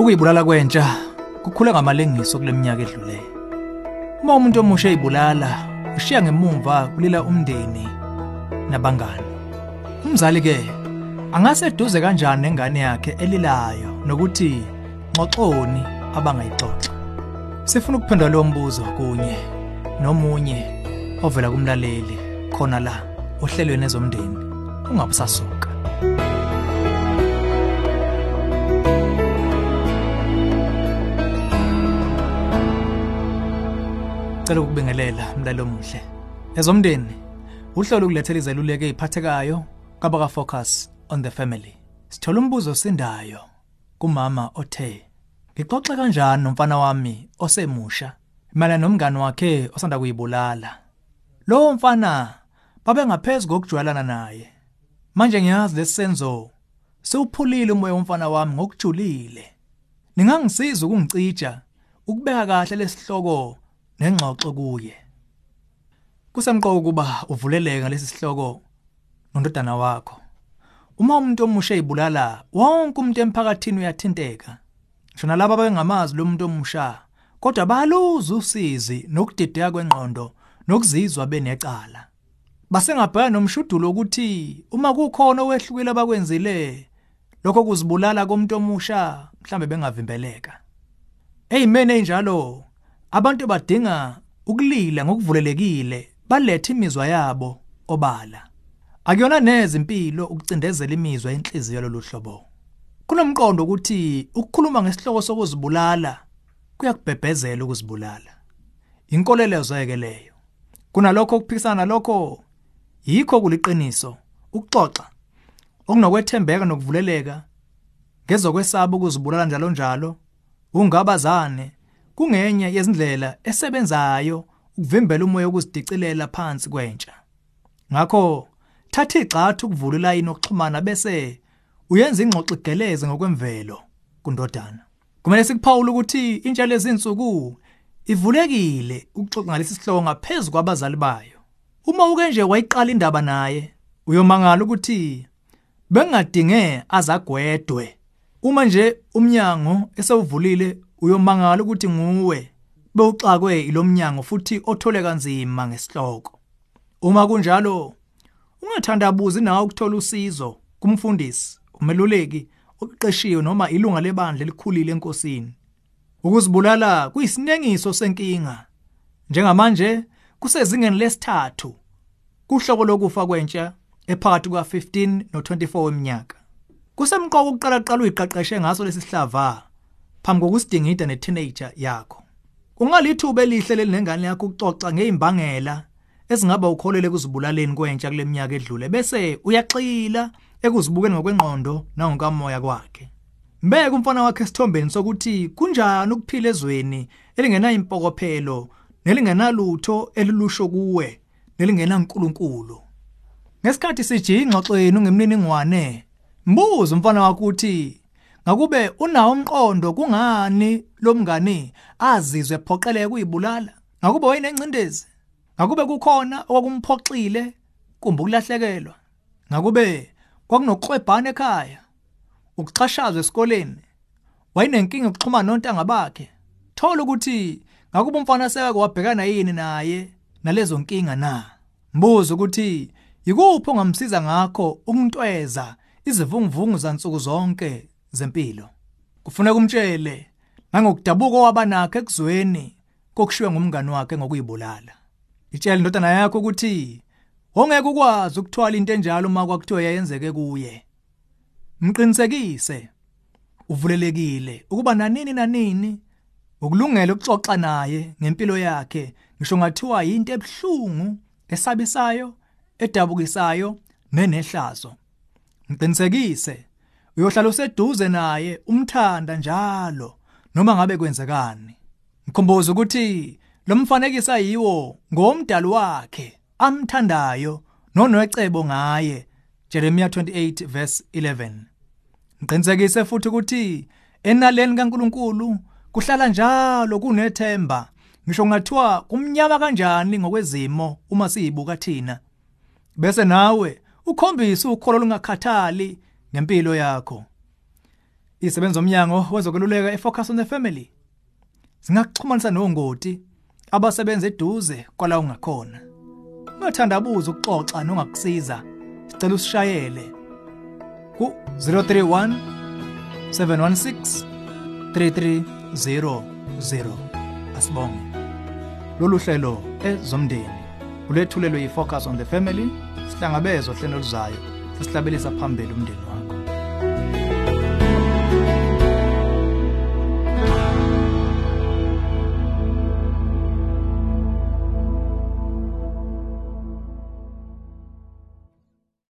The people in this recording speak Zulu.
Ukuyibulala kwentsha kukhule ngamalengiso kuleminyaka edlule. Uma umuntu omusha eyibulala, ushiya ngemumva kulila umndeni nabangani. Umzali ke angaseduze kanjani nengane yakhe elilayo nokuthi xoxoni abangayixoxa. Sifuna ukuphendula lo mbuzo kunye nomunye ovela kumlaleli khona la ohlelweni ezomndeni ungabusasuka. Cela ukubingelela mlalo omuhle. Ezomndeni uhlelo ukulethela izeluleko eziphathekayo kabaka focus on the family. Sithola umbuzo sindayo kumama othe Ngixoxe kanjani nomfana wami osemusha mala nomngane wakhe osanda kuyibulala. Lo mfana babe ngaphezulu kokujwayelana naye. Manje ngiyazi lesenzo sewuphulile umoya womfana wami ngokujulile. Ningangisiza ukungicija ukubeka kahle lesihloko nengxoxo kuye. Kusemqoko ukuba uvuleleke ngalesi sihloko nondodana wakho. Uma umuntu omusha ezibulala, wonke umuntu emphakathini uyathinteka. Ngisho nalabo abengamazi lo muntu omusha, kodwa baluza usizi nokudideka kwengqondo nokuzizwa benecala. Basengabheka nomshudulo ukuthi uma kukhona owehlukile abakwenzile lokho kuzibulala komuntu omusha mhlambe bengavimbeleka. Eyimene enjalo abantu badinga ukulila ngokuvulelekile balethe imizwa yabo obala. Akuyona neze impilo ukucindezela imizwa yenhliziyo loluhlobo. Kunomqondo ukuthi ukukhuluma ngesihloko sokuzibulala kuyakubhebhezela ukuzibulala. Inkolelo zeke leyo. Kunalokho ukuphikisana lokho yikho kuliqiniso ukuxoxa okunokwethembeka nokuvuleleka ngezokwesaba ukuzibulala njalo njalo ungabazane kungenye yezindlela esebenzayo ukuvimbela umoya wokuzidicilela phansi kwentsha. Ngakho thatha igxathu ukuvula ilayini okuxhumana bese uyenza ingxoxo igeleze ngokwemvelo kundodana. Kumele sikuphawule ukuthi intsha lezinsuku ivulekile ukuxoxa ngalesi sihloko ngaphezulu kwabazali bayo. Uma uke nje wayiqala indaba naye, uyomangala ukuthi bengadinge azagwedwe. Uma nje umnyango esewuvulile uyomangala ukuthi nguwe bewuxakwe ilomnyango futhi othole kanzima ngesihloko. Uma kunjalo ungathandabuzi nawe ukuthola usizo kumfundisi, umeluleki oqeqeshiwe noma ilunga lebandla elikhulile enkosini. Ukuzibulala kuyisinengiso senkinga. Njengamanje kusezingeni lesithathu kuhlobo lokufa kwentsha ephakathi kuka15 no24 weminyaka. Kusemqoka ukuqala qala uyiqeqeshe ngaso lesihlava phambi kokusidingida neteenager yakho. Ungalithuba elihle lelinengane yakho ukuxoxa ngeimbangela ezingaba ukholele kuzibulaleni kwentsha kuleminyaka edlule bese uyaxila ekuzibukeni ngokwengqondo nangokamoya kwakhe. Mbeke umfana wakhe esithombeni sokuthi kunjani ukuphila ezweni elingena impokophelo nelingenalutho elilusho kuwe nelingenankulunkulu. Ngesikhathi sijinga ingxoxweni ungemniningwane, mbuza umfana wakho uthi ngakube unawo umqondo kungani lo mngani azizwe ephoqeleke kuyibulala? Ngakube wayenencindezi? Ngakube kukhona okwakumphoxile kumbe ukulahlekelwa? Ngakube kwakunokuxwebhana ekhaya? Ukuxhashazwa esikoleni? Wayenenkinga ukuxhumana nontanga bakhe? Thola ukuthi ngakube umfana seke wabhekana yini naye nalezo nkinga na? Mbuza ukuthi yikuphi ongamsiza ngakho ukuntweza izivunguvungu zansuku zonke zempilo. Kufuneka umtshele nangokudabuka wabanakho ekuzweni kokushiwe ngumngani wakhe ngokuyibulala. Itshela indodana yakho ukuthi ongeke ukwazi ukuthwala into enjalo uma kwakuthiwa yayenzeke kuye. Mqinisekise uvulelekile ukuba nanini nanini ukulungela ukuxoxa naye ngempilo yakhe ngisho ngathiwa into ebhlungu esabisayo edabukisayo nenehlazo. Mqinisekise uyohlala useduze naye umthanda njalo noma ngabe kwenzekani. Mkhumbuze ukuthi lo mfanekisa yiwo ngomdali wakhe amthandayo nonwecebo ngaye Jeremiah 28 verse 11. Mqinisekise futhi ukuthi enaleni kaNkuluNkulu kuhlala njalo kunethemba ngisho ngathiwa kumnyama kanjani ngokwezimo uma siyibuka thina bese nawe ukhombisa ukholo lungakhathali ngempilo yakho. Isebenza omnyango wezokululeka efocus on the family. Singakuxhumanisa nongoti abasebenza eduze kwala ungakhona. Ungathandabuza ukuxoxa nongakusiza. Sicela usishayele ku 031 716 3300 asibonge. Lolu hlelo ezomndeni ulethulelwe yifocus on the family sihlangabezwa hlelo luzayo sesihlabelisa phambili umndeni wakho.